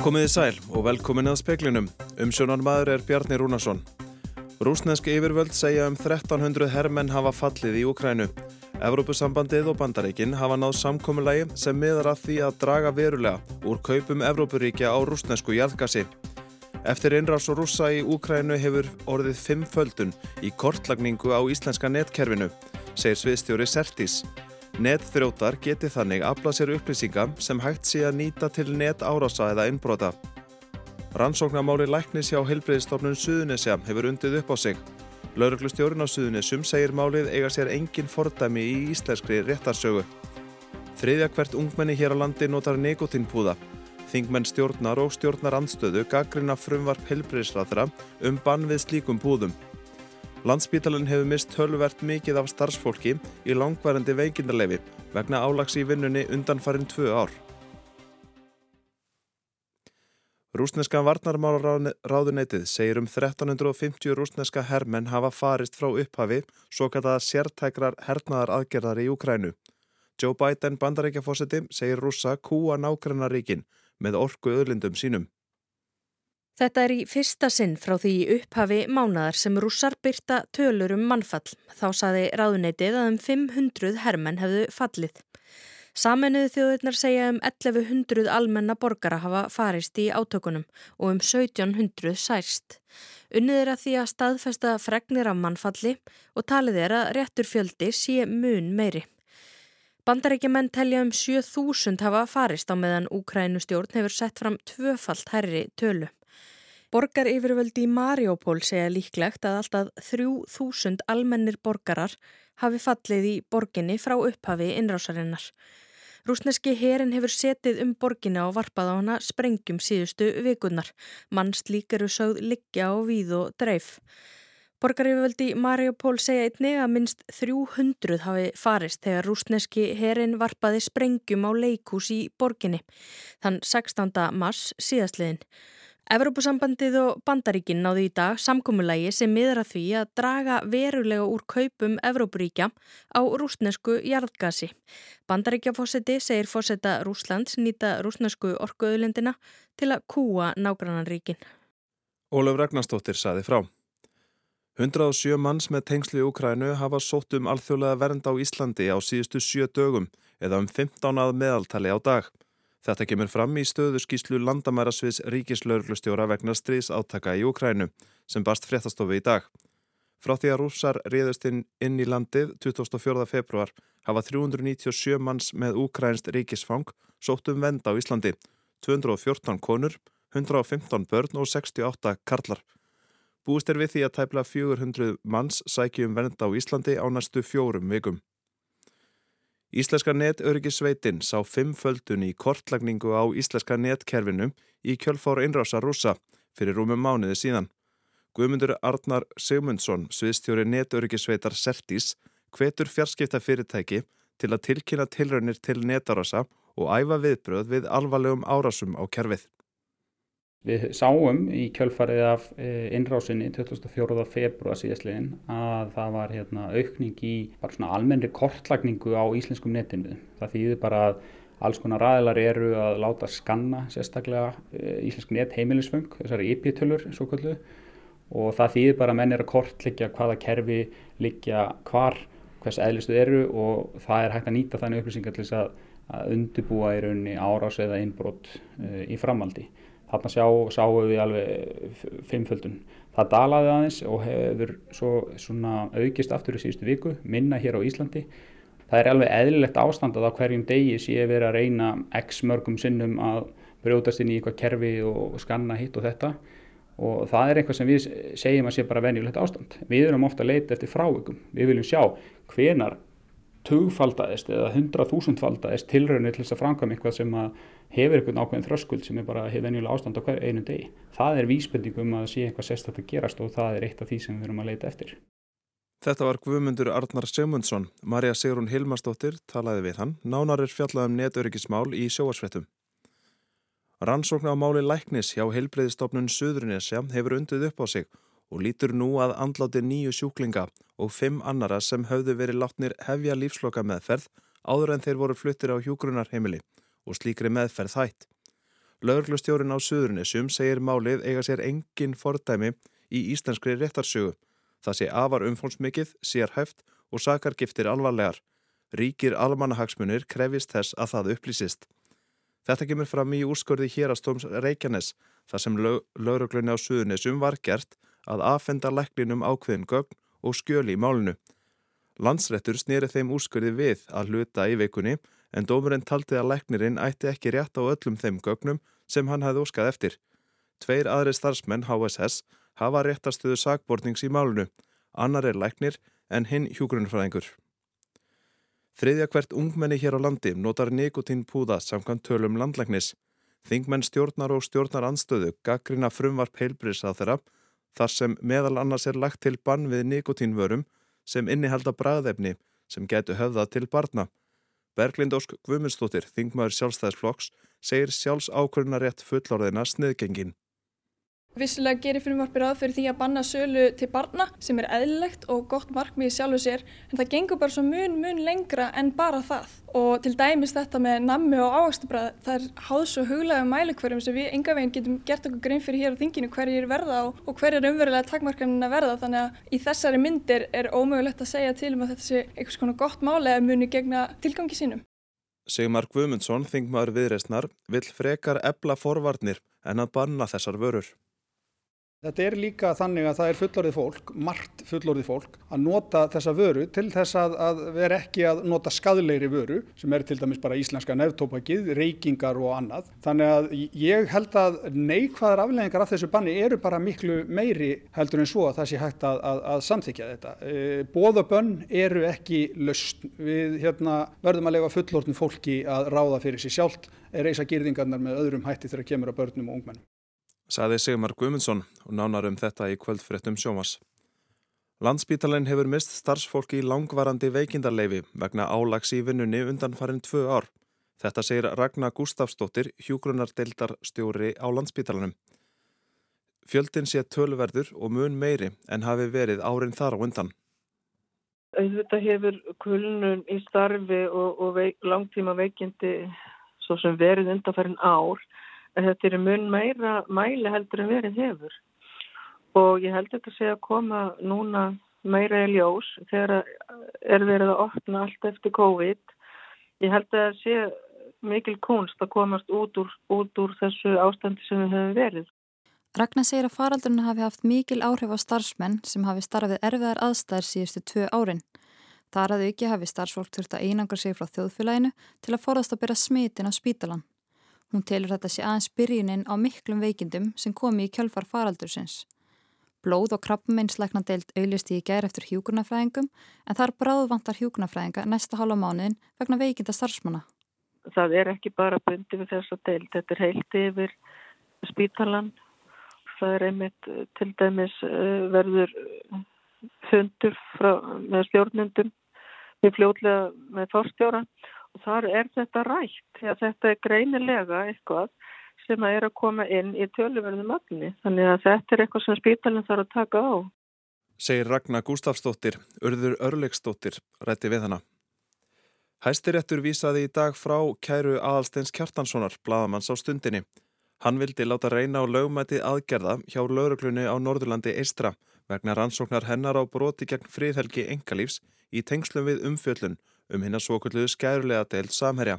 Komiði sæl og velkomin að speklinum. Umsjónan maður er Bjarni Rúnarsson. Rúsneski yfirvöld segja um 1300 herrmenn hafa fallið í Ukrænu. Evrópusambandið og bandaríkin hafa náð samkommulagi sem miðar að því að draga verulega úr kaupum Evrópuríkja á rúsnesku jarðgasi. Eftir innrás og rúsa í Ukrænu hefur orðið fimm földun í kortlagningu á íslenska netkerfinu, segir sviðstjóri Sertís. Netþrjótar geti þannig aflað sér upplýsinga sem hægt sé að nýta til net árása eða innbrota. Rannsóknamáli læknis hjá Hilbriðstofnun Suðunisja hefur undið upp á sig. Lauruglustjórun á Suðunisjum segir málið eiga sér engin fordæmi í íslenskri réttarsögu. Þriðja hvert ungmenni hér á landi notar nekotínpúða. Þingmenn stjórnar og stjórnar andstöðu gaggrina frumvarp Hilbriðsraðra um bann við slíkum púðum. Landspítalinn hefur mist tölvert mikið af starfsfólki í langværendi veikindarleifi vegna álags í vinnunni undan farin tvö ár. Rúsneska varnarmálaráðuneytið segir um 1350 rúsneska hermenn hafa farist frá upphafi svo kataða sértækrar hernaðar aðgerðar í Ukrænu. Joe Biden bandarækjafósiti segir rúsa kúa nákvæmnaríkin með orku öðlindum sínum. Þetta er í fyrsta sinn frá því upphafi mánadar sem rússar byrta tölur um mannfall. Þá saði ráðuneytið að um 500 hermenn hefðu fallið. Saminuðu þjóðurnar segja um 1100 almenna borgara hafa farist í átökunum og um 1700 særst. Unnið er að því að staðfesta fregnir af mannfalli og talið er að réttur fjöldi sé mun meiri. Bandarækjumenn telja um 7000 hafa farist á meðan Úkrænustjórn hefur sett fram tvöfalt herri tölu. Borgar yfirvöldi í Mariupol segja líklegt að alltaf 3000 almennir borgarar hafi fallið í borginni frá upphafi innrásarinnar. Rúsneski herin hefur setið um borginna og varpað á hana sprengjum síðustu vikunnar. Mann slík eru sögð liggja á víð og dreif. Borgaryfirvöldi Mariupol segja einni að minst 300 hafi farist þegar rúsneski herin varpaði sprengjum á leikús í borginni. Þann 16. mars síðastliðin. Evrópusambandið og bandaríkinn náðu í dag samkómulagi sem miðra því að draga verulega úr kaupum Evrópuríkja á rúsnesku jarðgasi. Bandaríkjafósetti segir fósetta Rúslands nýta rúsnesku orkuauðlendina til að kúa nágrannanríkin. Ólaf Ragnarstóttir saði frá. 107 manns með tengslu í Ukrænu hafa sótt um alþjóðlega vernd á Íslandi á síðustu sjö dögum eða um 15 að meðaltali á dag. Þetta kemur fram í stöðu skýslu landamærasviðs ríkislauglustjóra vegna stríðsátaka í Ukrænu sem barst fréttastofu í dag. Frá því að rúsar riðust inn, inn í landið 24. februar hafa 397 manns með ukrænst ríkisfang sótt um vend á Íslandi, 214 konur, 115 börn og 68 karlar. Búist er við því að tæpla 400 manns sækjum vend á Íslandi á næstu fjórum vikum. Íslenska netöryggisveitin sá fimmföldun í kortlagningu á íslenska netkerfinu í kjölfár einrása rúsa fyrir rúmum mánuði síðan. Guðmundur Arnar Sigmundsson, sviðstjóri netöryggisveitar Sertís, hvetur fjarskipta fyrirtæki til að tilkynna tilraunir til netarasa og æfa viðbröð við alvarlegum árasum á kerfið. Við sáum í kjölfarið af eh, innrásinni 24. februar síðastliðin að það var hérna, aukning í almennri kortlagningu á íslenskum netinu. Það þýðir bara að alls konar ræðilar eru að láta skanna sérstaklega e, íslensk net heimilisfeng, þessari IP-tölur svo kallu og það þýðir bara að menn er að kortleggja hvaða kerfi liggja hvar, hvers eðlistu eru og það er hægt að nýta þannig upplýsingar til þess að undibúa í rauninni árás eða innbrott e, í framaldi. Þarna sjá, sáum við alveg fimmföldun. Það dalaði aðeins og hefur svo, aukist aftur í síðustu viku, minna hér á Íslandi. Það er alveg eðlilegt ástand að á hverjum degi sé verið að reyna x mörgum sinnum að brjótast inn í eitthvað kerfi og skanna hitt og þetta. Og það er eitthvað sem við segjum að sé bara venjulegt ástand. Við erum ofta að leita eftir frávikum. Við viljum sjá hvenar tugfaldaðist eða hundraþúsundfaldaðist tilraunir til þess að framkvæma eitthvað sem hefur einhvern ákveðin þröskuld sem er bara venjulega ástand á einu degi. Það er vísbendingum að sé eitthvað sérstaklega gerast og það er eitt af því sem við erum að leita eftir. Þetta var Guðmundur Arnar Sigmundsson. Marja Sigrun Hilmarsdóttir talaði við hann. Nánar er fjallað um netöryggismál í sjóasvettum. Rannsókn á máli læknis hjá heilbreyðistofnun Suðrunisja hefur undið upp á sig og lítur nú að andláti nýju sjúklinga og fimm annara sem höfðu verið látnir hefja lífsloka meðferð áður en þeir voru fluttir á hjúgrunarheimili og slíkri meðferð þætt. Lauglustjórin á Suðurnisum segir málið eiga sér engin fordæmi í íslenskri réttarsögu. Það sé afar umfónsmikið, sér hæft og sakargiftir alvarlegar. Ríkir almanahagsmunir krefist þess að það upplýsist. Þetta kemur fram í úrskorði hérastóms Reykjanes þar sem lauruglunni á Suðurnisum var gert að aðfenda leklinum ákveðin gögn og skjöli í málinu. Landsrettur snýri þeim úrskurði við að hluta í veikunni en dómurinn taldi að leknirinn ætti ekki rétt á öllum þeim gögnum sem hann hafði óskað eftir. Tveir aðri starfsmenn HSS hafa réttastuðu sakbortnings í málunu, annar er leknir en hinn hjúgrunfræðingur. Þriðja hvert ungmenni hér á landi notar nikotín púða samkvæmt tölum landlæknis. Þingmenn stjórnar og stjórnar anstöðu gaggrina frumvarp heilbris á þeirra þar sem meðal annars er lagt til bann við nikotínvörum sem innihalda bræðefni sem getur höfða til barna. Berglind Ósk Guðmundsdóttir, þingmaður sjálfstæðisflokks, segir sjálfs ákvörðunarétt fullorðina sniðgengin. Vissilega gerir frumvarpir að fyrir því að banna sölu til barna sem er eðlilegt og gott markmið sjálfu sér en það gengur bara svo mun mun lengra en bara það og til dæmis þetta með nammi og áhagstubræð það er háð svo huglega mælikverjum sem við enga veginn getum gert okkur grein fyrir hér á þinginu hverjir verða og, og hverjir umverulega takmarkarinn að verða þannig að í þessari myndir er ómögulegt að segja til um að þetta sé einhvers konar gott máli að muni gegna tilgangi sínum. Sigmar Guðmundsson, þingmaður viðreistnar, vill frekar ebla forvarnir en að banna þessar vörur. Þetta er líka þannig að það er fullorðið fólk, margt fullorðið fólk, að nota þessa vöru til þess að, að vera ekki að nota skadleiri vöru sem er til dæmis bara íslenska nefntópakið, reykingar og annað. Þannig að ég held að neikvæðar afleggingar af þessu banni eru bara miklu meiri heldur en svo að það sé hægt að, að, að samþykja þetta. E, Bóðabönn eru ekki löst. Við hérna, verðum að lefa fullorðin fólki að ráða fyrir sér sjálft, er reysa gýrðingarnar með öðrum hætti þegar kemur að börnum og ungmennum saði Sigmar Guimundsson og nánar um þetta í kvöldfréttum sjómas. Landspítalinn hefur mist starfsfólki í langvarandi veikindarleifi vegna álags í vinnunni undan farin tvö ár. Þetta segir Ragnar Gustafsdóttir, hjúgrunardeildar stjóri á Landspítalannum. Fjöldin sé tölverður og mun meiri en hafi verið árin þar á undan. Þetta hefur kulnun í starfi og, og veik, langtíma veikindi svo sem verið undanfærin ár en þetta er mun meira mæli heldur en verið hefur og ég held þetta sé að koma núna meira í ljós þegar er verið að opna allt eftir COVID ég held að það sé mikil kunst að komast út úr, út úr þessu ástandi sem við höfum verið. Ragnar segir að faraldurinn hafi haft mikil áhrif á starfsmenn sem hafi starfið erfiðar aðstæðir síðustu tvö árin. Þar að auki hafi starfsfólk þurft að einangra sig frá þjóðfélaginu til að forðast að byrja smitin á spítalan. Hún telur þetta sé aðeins byrjunin á miklum veikindum sem komi í kjölfar faraldursins. Blóð og krabbmeinsleikna deilt auðlisti í gær eftir hjúkurnafræðingum en þar bráðvantar hjúkurnafræðinga næsta hálfa mánuðin vegna veikinda starfsmanna. Það er ekki bara bundi við þess að deilt, þetta er heilt yfir spítalan. Það er einmitt til dæmis eh, verður fundur frá, með stjórnundum við fljóðlega með fórstjóra og þar er þetta rætt að þetta er greinilega eitthvað sem að er að koma inn í töluverðu magni þannig að þetta er eitthvað sem spítalinn þarf að taka á. Segir Ragnar Gustafsdóttir, Örður Örlegsdóttir, rætti við hana. Hæstiréttur vísaði í dag frá kæru Aðalsteins Kjartanssonar, bladamanns á stundinni. Hann vildi láta reyna á lögmæti aðgerða hjá lauruglunni á Norðurlandi Eistra vegna rannsóknar hennar á broti gegn fríðhelgi engalífs í tengslum við umfjöllun um hinn að svokulluðu skærulega deilt samherja.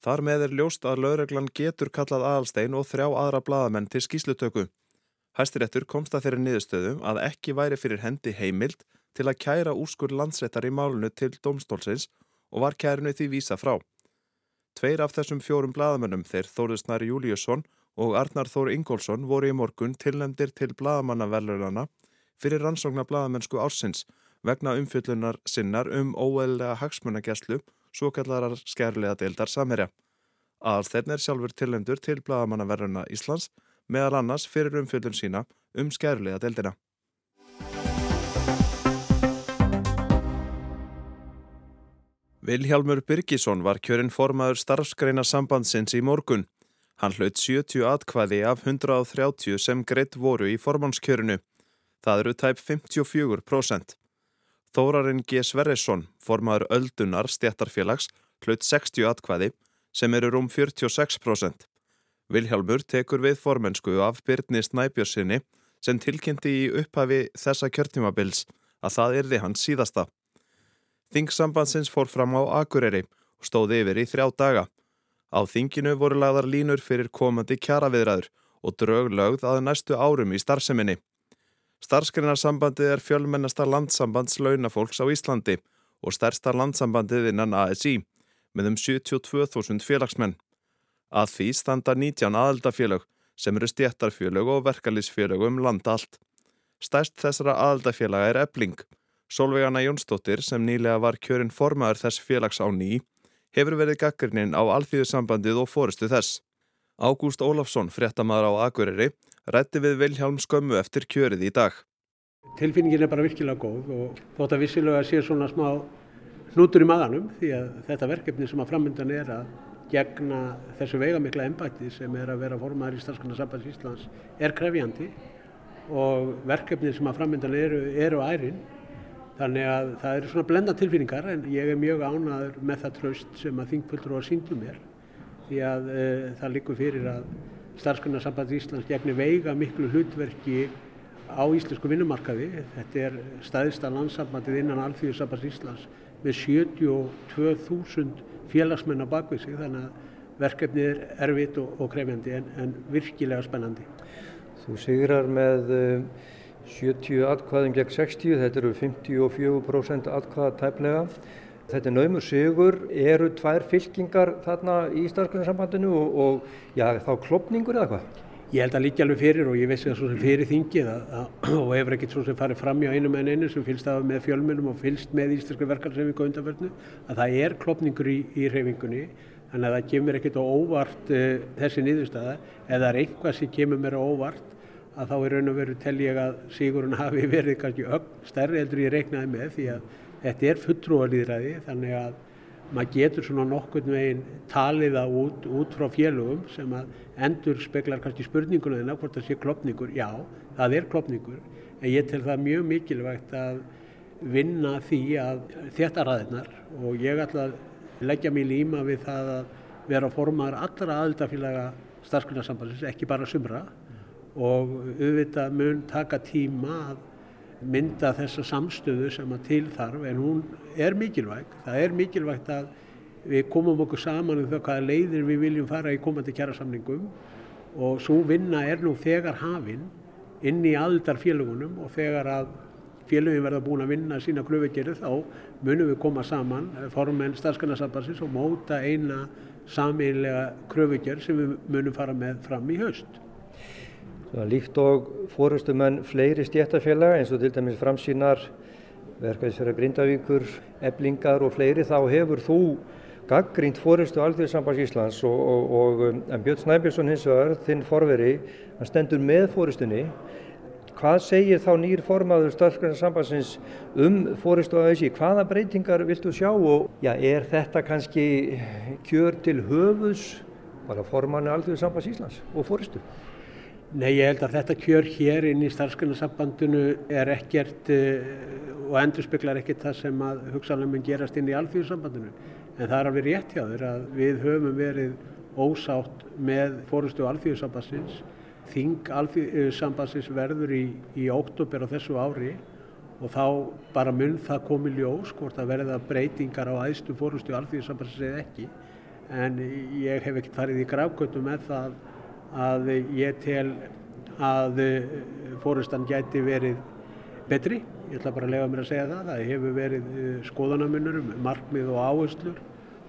Þar með er ljóst að lögreglan getur kallað aðalstein og þrjá aðra bladamenn til skýslutöku. Hæstirettur komst að þeirri niðurstöðu að ekki væri fyrir hendi heimild til að kæra úrskur landsrettar í málunu til domstólsins og var kærinu því vísa frá. Tveir af þessum fjórum bladamennum þeir Þóruðsnari Júliusson og Arnar Þór Ingólfsson voru í morgun tilnefndir til bladamannavelurana fyrir rannsóknar bladamennsku ársins vegna umfjöllunar sinnar um óeðlega hagsmunagjastlu svo kallarar skærlega deildar samherja. Aðalsteinn er sjálfur tilhendur til bladamannaverðuna Íslands meðal annars fyrir umfjöllun sína um skærlega deildina. Vilhjálmur Byrkisson var kjörinn formaður starfskreina sambandsins í morgun. Hann hlaut 70 atkvæði af 130 sem greitt voru í formannskjörinu. Það eru tæp 54%. Þórarinn G. Sverrisson, formaður Öldunar stjættarfélags, hlaut 60 atkvæði sem eru rúm 46%. Vilhjálmur tekur við formensku af Byrni Snæbjörnsinni sem tilkynnti í upphafi þessa kjörtímabils að það yrði hans síðasta. Þingsambandsins fór fram á Akureyri og stóði yfir í þrjá daga. Á þinginu voru lagðar línur fyrir komandi kjaraviðræður og drög lögð að næstu árum í starfseminni. Starfsgreinarsambandið er fjölmennasta landsambands launafólks á Íslandi og stærsta landsambandið innan ASI með um 72.000 félagsmenn. Að því standa 19 aðaldafélög sem eru stjættarfélög og verkalýsfélög um landa allt. Stærst þessara aðaldafélaga er ebling. Solveigana Jónsdóttir sem nýlega var kjörinn formaður þess félags á ný hefur verið gaggrinnin á alþýðusambandið og fórustu þess. Ágúst Ólafsson, fréttamaður á Akureyri, rætti við Vilhjálm skömmu eftir kjörið í dag. Tilfinningin er bara virkilega góð og þótt að vissilega sé svona smá hnutur í maðanum því að þetta verkefni sem að framöndan er að gegna þessu veigamikla embætti sem er að vera formaður í Starfskanarsambands Íslands er krefjandi og verkefni sem að framöndan eru, eru ærin þannig að það eru svona blenda tilfinningar en ég er mjög ánaður með það tröst sem að þingpöldur og að síndu mér því að e, það likur fyrir að starfsgrunarsamband Íslands gegnir veiga miklu hlutverki á íslensku vinnumarkaði. Þetta er staðista landsambandið innan Alþjóðsamband Íslands með 72.000 félagsmenn á bakvið sig þannig að verkefnið er erfitt og, og krefjandi en, en virkilega spennandi. Þú sigrar með 70 atkvæðum gegn 60, þetta eru 54% atkvæða tæplega. Þetta er naumur sigur, eru tvær fylkingar þarna í starfsgrunarsambandinu og, og já, þá klopningur eða hvað? Ég held að líka alveg fyrir og ég vissi það svo sem fyrir þingið að, að, og hefur ekkert svo sem farið fram hjá einum en einu sem fylgst af með fjölmunum og fylgst með íslensku verkefnsreifingu undanverðinu að það er klopningur í, í reifingunni þannig að það kemur ekkert á óvart uh, þessi nýðustæða eða er einhvað sem kemur mér á óvart að þá er raun og veru tel ég að Sigurinn hafi verið kannski öll stærri heldur ég reiknaði með því að Þetta er fulltrúalýðræði þannig að maður getur svona nokkurn veginn talið það út, út frá félögum sem að endur speklar kannski spurninguna þennan hvort það sé klopningur. Já, það er klopningur en ég tel það mjög mikilvægt að vinna því að þetta ræðinar og ég ætla að leggja mig líma við það að vera formar allra aðildafélaga starfsgrunarsambansins, ekki bara sumra og auðvitað mun taka tíma að mynda þessa samstöðu sem að til þarf en hún er mikilvæg. Það er mikilvægt að við komum okkur saman um það hvaða leiðir við viljum fara í komandi kjærasamningum og svo vinna er nú þegar hafinn inn í aldar félagunum og þegar að félagin verða búin að vinna sína klöfugerðu þá munum við koma saman formen starfskanarsambansins og móta eina sameinlega klöfugerð sem við munum fara með fram í haust. Líkt og fórustumenn fleiri stjættafélaga eins og til dæmis framsýnar, verkefnisverðar Grindavíkur, eblingar og fleiri þá hefur þú gaggrínt fórustu Alþjóðsambands Íslands og, og, og um, Björn Snæbjörnsson hins vegar, þinn forveri, hann stendur með fórustunni. Hvað segir þá nýr formaður starfsgrunarsambandsins um fórustu á þessi? Hvaða breytingar viltu sjá og já, er þetta kannski kjör til höfuðs bara formannu Alþjóðsambands Íslands og fórustu? Nei, ég held að þetta kjör hér inn í starfsgrunarsambandinu er ekkert uh, og endur speklar ekkert það sem að hugsanlega mun gerast inn í alþjóðsambandinu. En það er alveg rétt hjá þér að við höfum verið ósátt með fórustu alþjóðsambandsins. Þing alþjóðsambandsins verður í, í óttúber á þessu ári og þá bara mun það komi ljós hvort að verða breytingar á æðstu fórustu alþjóðsambandsins eða ekki. En ég hef ekkert farið í grákvötu með það að ég tel að eh, fórustan gæti verið betri. Ég ætla bara að lega mér að segja það. Það hefur verið eh, skoðanamunur um markmið og áherslur.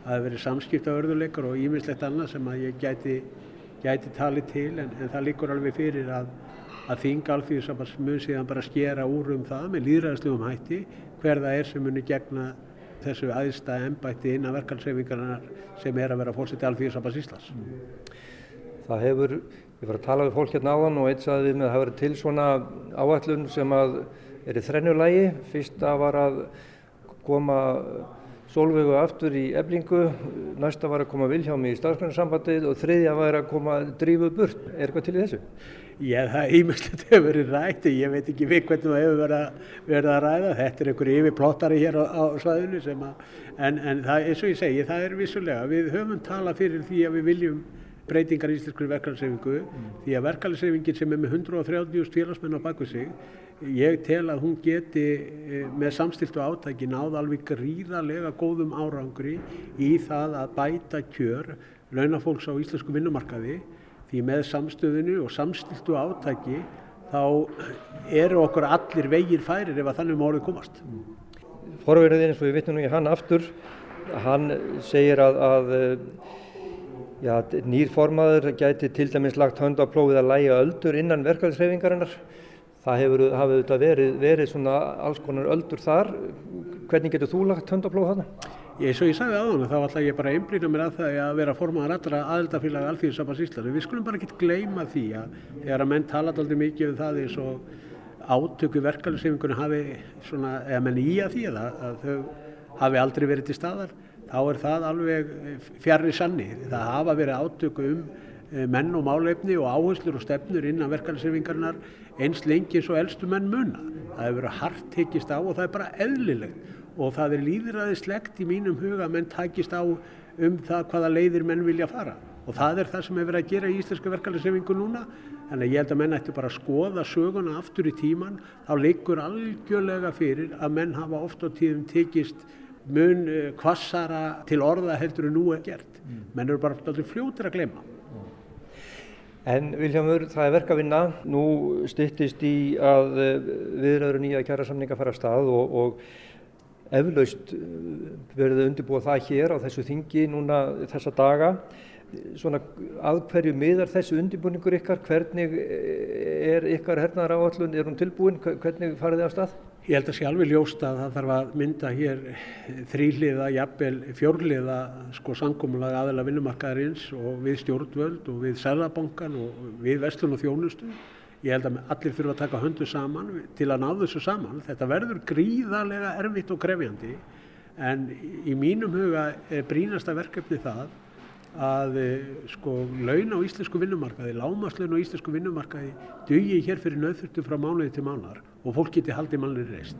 Það hefur verið samskipta örðuleikar og ímislegt annað sem að ég gæti, gæti talið til en, en það líkur alveg fyrir að, að þing alþjóðsambars mun síðan bara skera úr um það með líðræðslegum hætti hver það er sem muni gegna þessu aðstæða ennbætti innan verkalsreifingarnar sem er að vera fórseti alþjóðsambars Íslands. Það hefur, ég var að tala við fólk hérna áðan og eitt saði við með að það hefur til svona áætlun sem að er í þrennulægi. Fyrsta var að koma Solveigu aftur í eblingu, næsta var að koma Vilhjámi í starfsgrunarsambandið og þriðja var að koma Drífu burt. Er eitthvað til í þessu? Ég, það ímestlega hefur verið rætt ég veit ekki við hvernig það hefur verið að, verið að ræða. Þetta er einhver yfirplottari hér á, á svæðinu sem að, en, en það, eins og ég segi, það er vissulega. Við höfum talað fyrir því að við viljum breytingar í íslenskur verkefælisreifingu mm. því að verkefælisreifingin sem er með 130 félagsmenn á baku sig ég tel að hún geti e, með samstiltu átæki náð alveg gríðarlega góðum árangri í það að bæta kjör launafólks á íslensku vinnumarkaði því með samstöðinu og samstiltu átæki þá eru okkur allir vegir færir ef að þannig málið komast. Forverðin eins og við vittum nú í hann aftur, hann segir að, að Já, nýr formaður gæti til dæmis lagt hönd á plófið að læja öldur innan verkefælisreifingarinnar. Það hefur hafið verið, verið svona alls konar öldur þar. Hvernig getur þú lagt hönd á plófið þarna? Ég, svo ég sagði á hann, þá ætla ég bara að einblýna mér að það að vera formaður allra aðeldafélag alþjóðsambans Íslandi. Við skulum bara ekki gleyma því að þegar að menn tala alltaf mikið um það eins og átöku verkefælisreifingunni hafi svona, eða menn í að því að, að þau hafi aldrei verið til staðar þá er það alveg fjarrri sanni. Það hafa verið átöku um eh, menn og málefni og áherslur og stefnur innan verkefnisreifingarnar eins lengi eins og eldstu menn muna. Það hefur verið hart tekist á og það er bara eðlilegt og það er líðræðislegt í mínum huga að menn takist á um það hvaða leiðir menn vilja fara og það er það sem hefur verið að gera í íslensku verkefnisreifingu núna Þannig að ég held að menn ættu bara að skoða söguna aftur í tíman, þá leikur algjörlega fyrir að menn hafa oft á tíðum tekist mun kvassara eh, til orða heldur en nú er gert. Mm. Menn eru bara alltaf fljótir að glemma. En Viljámur, það er verk að vinna. Nú styttist í að eh, viðraður nýja kjærasamninga fara að stað og, og eflaust eh, verður undirbúið það hér á þessu þingi núna þessa daga. Svona að hverju miðar þessu undirbúningur ykkar? Hvernig er ykkar hernaðar áallun? Er hún tilbúin? Hvernig farið þið á stað? Ég held að sé alveg ljóst að það þarf að mynda hér þrýliða, jafnvel fjórliða sko sangumulega aðela vinnumarkaðarins og við stjórnvöld og við Sælabankan og við Vestlun og Þjónustu. Ég held að allir þurfa að taka höndu saman til að ná þessu saman. Þetta verður gríðarlega erfitt og krefjandi en í mínum huga er brínasta verkefni það að sko laun á íslensku vinnumarkaði, lámaslaun á íslensku vinnumarkaði dugi hér fyrir nöðþurftu frá mánuði til mánar og fólk geti haldið mannlega reist.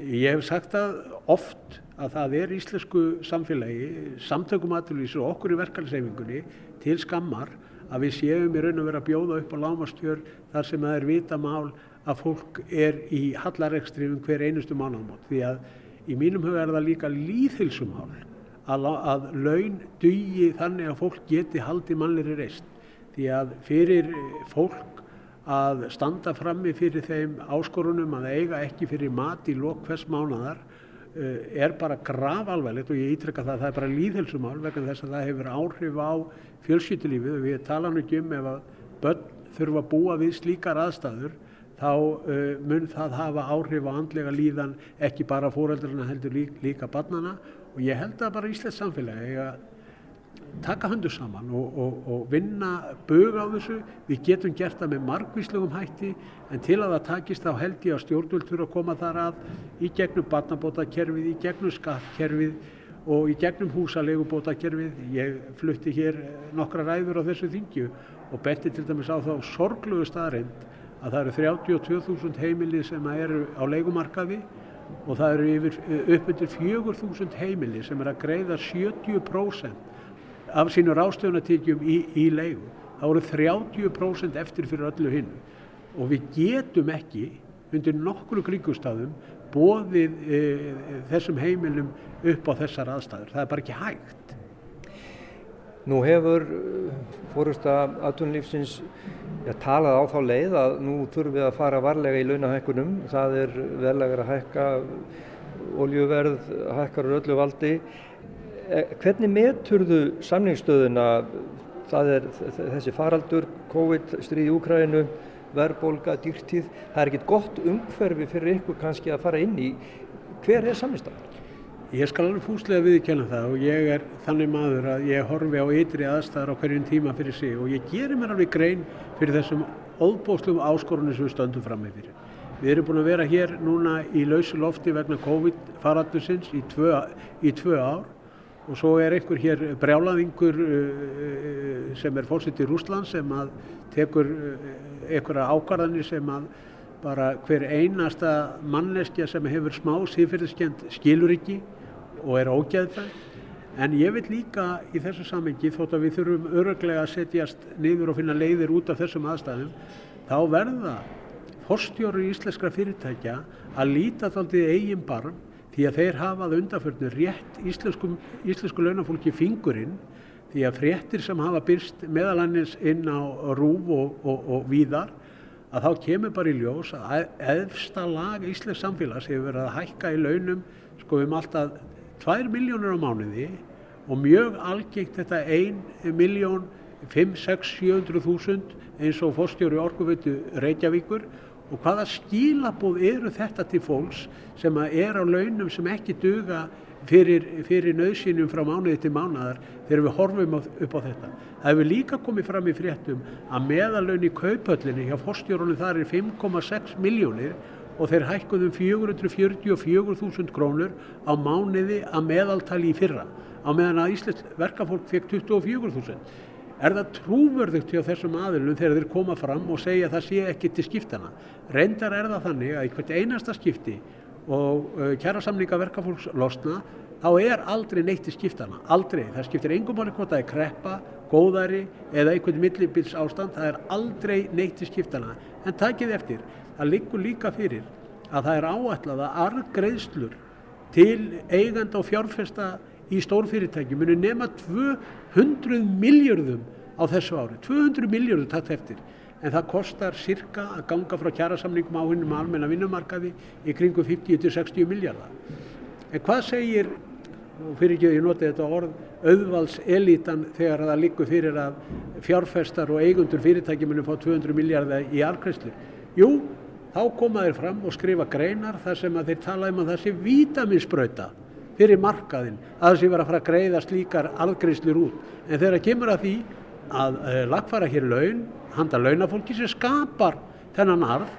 Ég hef sagt það oft að það er íslensku samfélagi, samtökum aðlýs og okkur í verkefnisreifingunni til skammar að við séum í raun og vera að bjóða upp á lámastjör þar sem það er vita mál að fólk er í hallarekstri um hver einustu mánámót. Því að í mínum huga er það líka líðhilsumál að, að laun dugi þannig að fólk geti haldið mannlega reist. Því að fyrir fólk að standa frammi fyrir þeim áskorunum að eiga ekki fyrir mat í lok hvers mánadar eh, er bara gravalvægt og ég ítrekka það að það er bara líðhelsumál vegna þess að það hefur áhrif á fjölskyttulífið og við tala nú ekki um ef að börn þurfa að búa við slíkar aðstæður þá uh, mun það hafa áhrif á andlega líðan ekki bara fóreldrarna heldur líka, líka barnana og ég held að bara Íslands samfélagi taka höndu saman og, og, og vinna bög á þessu. Við getum gert það með margvíslegum hætti en til að það takist þá held ég að stjórnvöld þurfa að koma þar að í gegnum barnabótakerfið, í gegnum skattkerfið og í gegnum húsalegubótakerfið. Ég flutti hér nokkra ræður á þessu þingju og beti til dæmis á þá sorgluðu staðrind að það eru 32.000 heimili sem eru á leikumarkaði og það eru yfir, upp undir 4.000 heimili sem er að greiða 70% af sínu rástöðunatíkjum í, í leigu. Það voru 30% eftir fyrir öllu hinn og við getum ekki undir nokkru kringustafum bóðið e, þessum heimilum upp á þessar aðstæður. Það er bara ekki hægt. Nú hefur e, fórusta aðtunlífsins ja, talað á þá leið að nú þurfum við að fara varlega í launahækkunum. Það er verðlegar að hækka, oljuverð hækkar öllu valdi. Eh, hvernig meturðu samningsstöðuna, það er þessi faraldur, COVID, stríð í Úkrænu, verðbólga, dýrtíð, það er ekkert gott umhverfi fyrir ykkur kannski að fara inn í. Hver er samningsstöðan? Ég skal alveg fúslega viðkjanna það og ég er þannig maður að ég horfi á ytri aðstæðar á hverjum tíma fyrir sig og ég gerir mér alveg grein fyrir þessum óbóstlum áskorunum sem við stöndum fram með fyrir. Við erum búin að vera hér núna í lausu lofti vegna COVID faraldursins í í tvö ár og svo er einhver hér brjálaðingur sem er fórsett í Rúsland sem að tekur einhverja ákvarðanir sem að bara hver einasta manneskja sem hefur smá síðferðiskend skilur ekki og er ógæðfæð En ég vil líka í þessu samengi þótt að við þurfum öruglega að setjast niður og finna leiðir út af þessum aðstæðum þá verða forstjóru íslenskra fyrirtækja að líta þáldið eigin barm því að þeir hafað undarförnu rétt íslensku, íslensku launafólki fingurinn því að fréttir sem hafa byrst meðalannins inn á rúf og, og, og víðar að þá kemur bara í ljós að eðfsta lag íslensk samfélags hefur verið að hækka í launum sko um alltaf 2 miljónur á mánuði og mjög algengt þetta 1 miljón 5, 6, 700 þúsund eins og fórstjóri orkuveitu Reykjavíkur og hvaða skilabóð eru þetta til fólks sem er á launum sem ekki duga fyrir, fyrir nöðsynum frá mánuði til mánadar þegar við horfum upp á þetta. Það hefur líka komið fram í fréttum að meðalaun í kaupöllinni hjá fórstjórunum þar er 5,6 miljónir og þeir hækkuðum 444.000 krónur á mánuði að meðaltali í fyrra á meðan að Íslands verkafólk fekk 24.000. Er það trúverðugt hjá þessum aðilum þegar þeir koma fram og segja að það sé ekki til skiptana? Reyndar er það þannig að í hvert einasta skipti og uh, kjærasamninga verkafólks losna þá er aldrei neitt til skiptana, aldrei. Það skiptir engum máli hvort það er kreppa, góðari eða einhvern millibils ástand, það er aldrei neitt til skiptana. En takið eftir, það liggur líka fyrir að það er áætlað að argreðslur til eiganda og fjárfesta í stórfyrirtæki muni nema 200 miljardum á þessu ári, 200 miljardum tatt eftir en það kostar cirka að ganga frá kjærasamningum á hinnum almenna vinnumarkaði í kringum 50-60 miljardar. En hvað segir, og fyrir ekki að ég noti þetta orð, auðvalselítan þegar það likur fyrir að fjárfestar og eigundur fyrirtæki muni fá 200 miljardar í argreðslu? Jú, þá koma þeir fram og skrifa greinar þar sem að þeir tala um að það sé vítaminsbrauta fyrir markaðin að það sé vera að fara að greiða slíkar algreislur út. En þegar kemur að því að uh, lagfara hér laun, handa launafólki sem skapar þennan arð,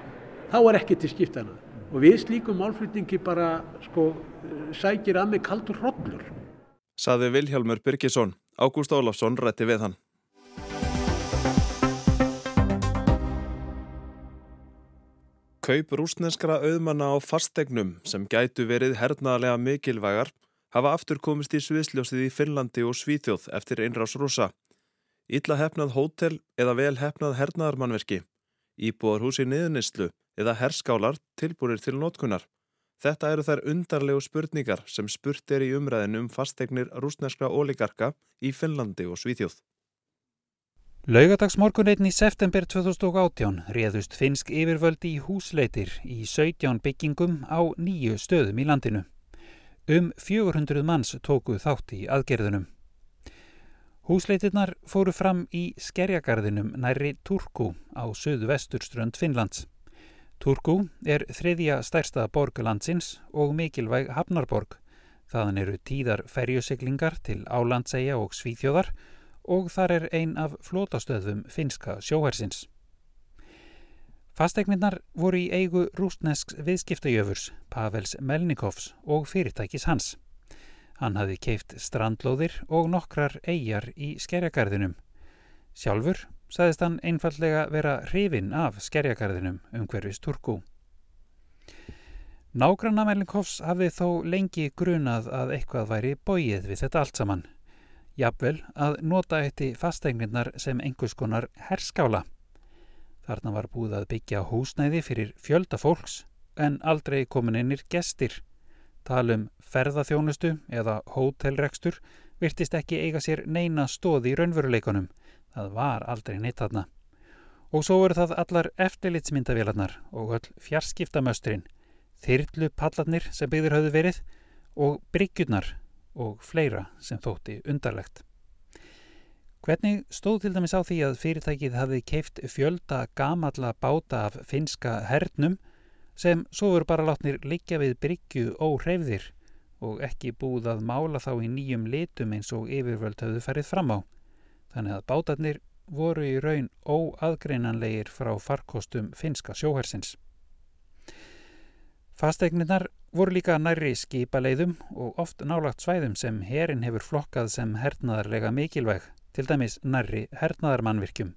þá er ekki til skiptana. Og við slíkum málflutningi bara sko, sækir að mig kaldur hrodlur. Saði Vilhjálmur Byrkisson. Ágúst Ólafsson rætti við hann. Kaup rúsneskra auðmanna á fastegnum sem gætu verið hernaðlega mikilvægar hafa aftur komist í sviðsljósið í Finnlandi og Svíþjóð eftir einrás rúsa. Ítla hefnað hótel eða vel hefnað hernaðarmannverki, íbúarhús í niðunislu eða herskálar tilbúrir til nótkunar. Þetta eru þær undarlegu spurningar sem spurt er í umræðinu um fastegnir rúsneskra óligarka í Finnlandi og Svíþjóð. Laugadagsmorgunreitn í september 2018 réðust finsk yfirvöldi í húsleitir í 17 byggingum á nýju stöðum í landinu. Um 400 manns tóku þátt í aðgerðunum. Húsleitirnar fóru fram í skerjagarðinum næri Turku á söðu vesturströnd Finnlands. Turku er þriðja stærsta borg landsins og mikilvæg hafnarborg. Þaðan eru tíðar ferjusiklingar til Álandsæja og Svíþjóðar og þar er ein af flótastöðum finska sjóhersins. Fastegnirnar voru í eigu rústnesks viðskiptajöfurs Pavels Melnikovs og fyrirtækis hans. Hann hafi keift strandlóðir og nokkrar eigjar í skerjagarðinum. Sjálfur saðist hann einfallega vera hrifin af skerjagarðinum um hverfis Turku. Nágranna Melnikovs hafði þó lengi grunað að eitthvað væri bóið við þetta allt saman jafnvel að nota eitt fasteignirnar sem einhvers konar herskála. Þarna var búið að byggja húsnæði fyrir fjölda fólks en aldrei komin innir gestir. Talum ferðaþjónustu eða hótelrekstur virtist ekki eiga sér neina stóði í raunveruleikunum. Það var aldrei neitt þarna. Og svo eru það allar eftirlitsmyndavélarnar og öll fjarskiptamöstrin, þyrlu pallarnir sem byggður hafðu verið og bryggjurnar og fleira sem þótti undarlegt. Hvernig stóð til dæmis á því að fyrirtækið hafði keift fjölda gamalla báta af finska hernum sem svo voru bara látnir liggja við bryggju óhreyfðir og ekki búið að mála þá í nýjum litum eins og yfirvöld hafðu ferið fram á. Þannig að bátarnir voru í raun óaðgreinanlegir frá farkostum finska sjóhersins. Fastegnirnar voru líka nærri skipaleiðum og oft nálagt svæðum sem herin hefur flokkað sem hernaðarlega mikilvæg, til dæmis nærri hernaðarmannvirkjum.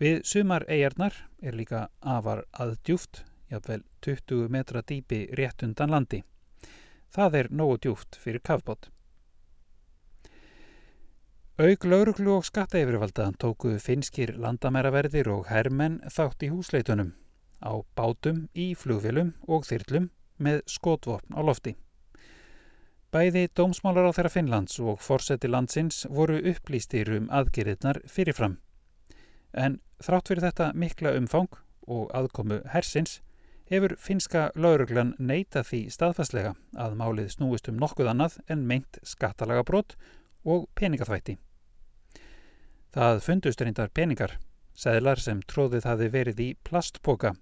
Við sumar eigarnar er líka afar aðdjúft, jáfnvel 20 metra dýpi rétt undan landi. Það er nógu djúft fyrir kafbót. Aug lauruglu og skattaeyfrivalda tóku finskir landamæraverðir og hermenn þátt í húsleitunum á bátum, í flugvilum og þyrlum með skotvopn á lofti. Bæði dómsmálar á þeirra Finnlands og forseti landsins voru upplýstir um aðgerðirnar fyrirfram. En þrátt fyrir þetta mikla umfang og aðkomu hersins hefur finska lauruglan neita því staðfastlega að málið snúist um nokkuð annað en meint skattalaga brot og peningaþvætti. Það fundust reyndar peningar, seglar sem tróðið hafi verið í plastpoka.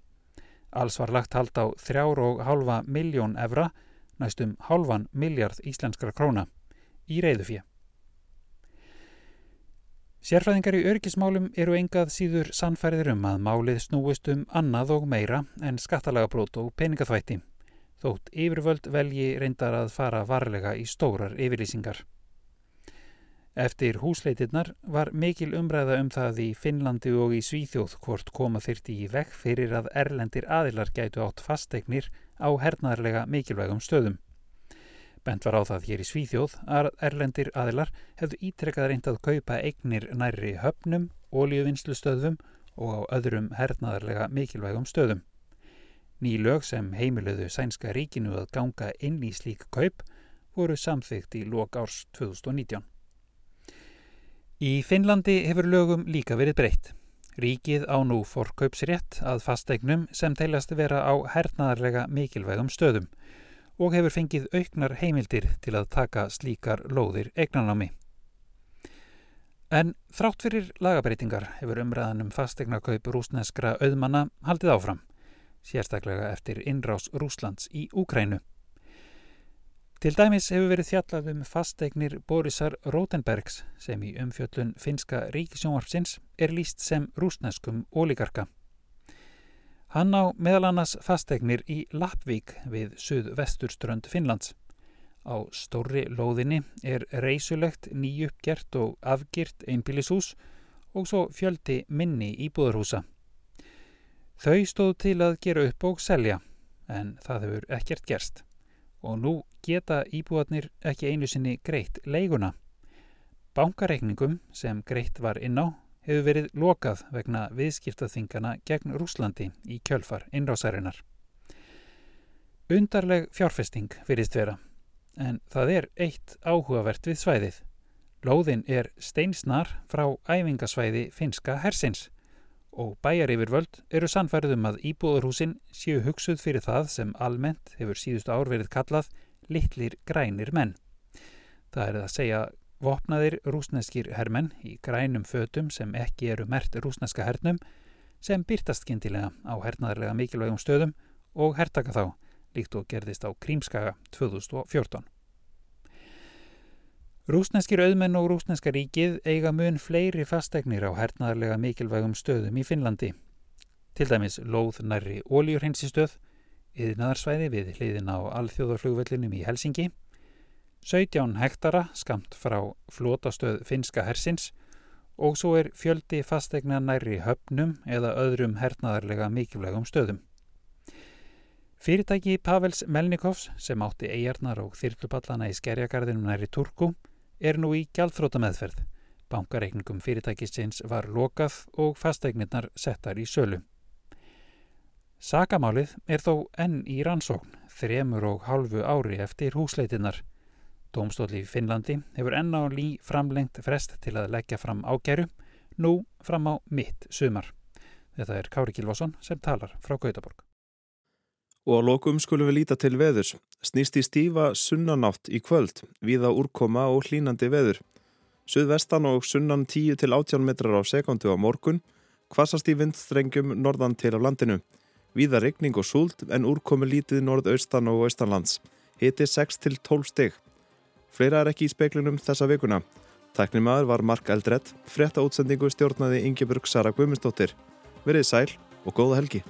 Alls var lagt hald á þrjár og halva miljón evra, næstum halvan miljard íslenskara króna, í reyðufjö. Sérfræðingar í örgismálum eru engað síður sannfæriður um að málið snúist um annað og meira en skattalagabrót og peningaþvætti, þótt yfirvöld velji reyndar að fara varlega í stórar yfirlýsingar. Eftir húsleitirnar var mikil umræða um það í Finnlandi og í Svíþjóð hvort koma þyrti í vekk fyrir að erlendir aðilar gætu átt fasteignir á hernaðarlega mikilvægum stöðum. Bent var á það hér í Svíþjóð að erlendir aðilar hefðu ítrekkað reynd að kaupa eignir nærri höfnum, ólíuvinnslustöðum og á öðrum hernaðarlega mikilvægum stöðum. Ný lög sem heimiluðu sænska ríkinu að ganga inn í slík kaup voru samþygt í lok árs 2019. Í Finnlandi hefur lögum líka verið breytt. Ríkið á nú forkaupsrétt að fasteignum sem teilast vera á hernaðarlega mikilvægum stöðum og hefur fengið auknar heimildir til að taka slíkar lóðir eignanámi. En þrátt fyrir lagabreitingar hefur umræðanum fastegnarkaup rúsneskra auðmanna haldið áfram, sérstaklega eftir innrás Rúslands í Úkrænu. Til dæmis hefur verið þjallað um fasteignir Borisar Rotenbergs sem í umfjöllun finska ríkisjónvarpsins er líst sem rúsneskum ólíkarka. Hann á meðal annars fasteignir í Lappvík við suð-vesturströnd Finnlands. Á stóri lóðinni er reysulegt nýjuppgert og afgirt einbílishús og svo fjöldi minni íbúðarhúsa. Þau stóð til að gera upp og selja en það hefur ekkert gerst og nú geta íbúarnir ekki einu sinni greitt leiguna. Bankareikningum sem greitt var inn á hefur verið lokað vegna viðskiptaþingana gegn Rúslandi í kjölfar innrásarinnar. Undarleg fjárfesting virðist vera, en það er eitt áhugavert við svæðið. Lóðin er steinsnar frá æfingasvæði finska hersins og bæjar yfirvöld eru sannfærið um að íbúðarhúsin séu hugsuð fyrir það sem almennt hefur síðustu ár verið kallað litlir grænir menn. Það er að segja vopnaðir rúsneskir hermenn í grænum fötum sem ekki eru mert rúsneska hernum sem byrtast kynntilega á hernaðarlega mikilvægum stöðum og hertaka þá líkt og gerðist á Krímskaga 2014. Rúsneskir auðmenn og rúsneska ríkið eiga mun fleiri fastegnir á hernaðarlega mikilvægum stöðum í Finnlandi. Til dæmis lóð nærri óljurheinsistöð, yðnaðarsvæði við hliðin á alþjóðarflugvellinum í Helsingi, 17 hektara skamt frá flótastöð finska hersins og svo er fjöldi fastegna nærri höfnum eða öðrum hernaðarlega mikilvægum stöðum. Fyrirtæki Pavels Melnikovs sem átti eigarnar og þyrlupallana í skerjagarðinum næri Turku er nú í gjaldþróta meðferð. Bankareikningum fyrirtækisins var lokað og fasteignirnar settar í sölu. Sakamálið er þó enn í rannsókn, þremur og hálfu ári eftir húsleitinnar. Dómstóli í Finnlandi hefur enn á lí framlengt frest til að leggja fram ágæru, nú fram á mitt sumar. Þetta er Kári Kilvason sem talar frá Gautaborg. Og á lokum skulum við líta til veðurs. Snýst í stífa sunnanátt í kvöld, viða úrkoma og hlínandi veður. Suðvestan og sunnan 10 til 18 metrar á sekundu á morgun, kvassast í vindstrengjum norðan til af landinu. Viða regning og súld en úrkomi lítið norðaustan og austanlands. Hiti 6 til 12 stygg. Fleira er ekki í speklinum þessa vikuna. Tæknimaður var Mark Eldredd, frétta útsendingu stjórnaði Ingeborg Sara Guðmundsdóttir. Verið sæl og góða helgi.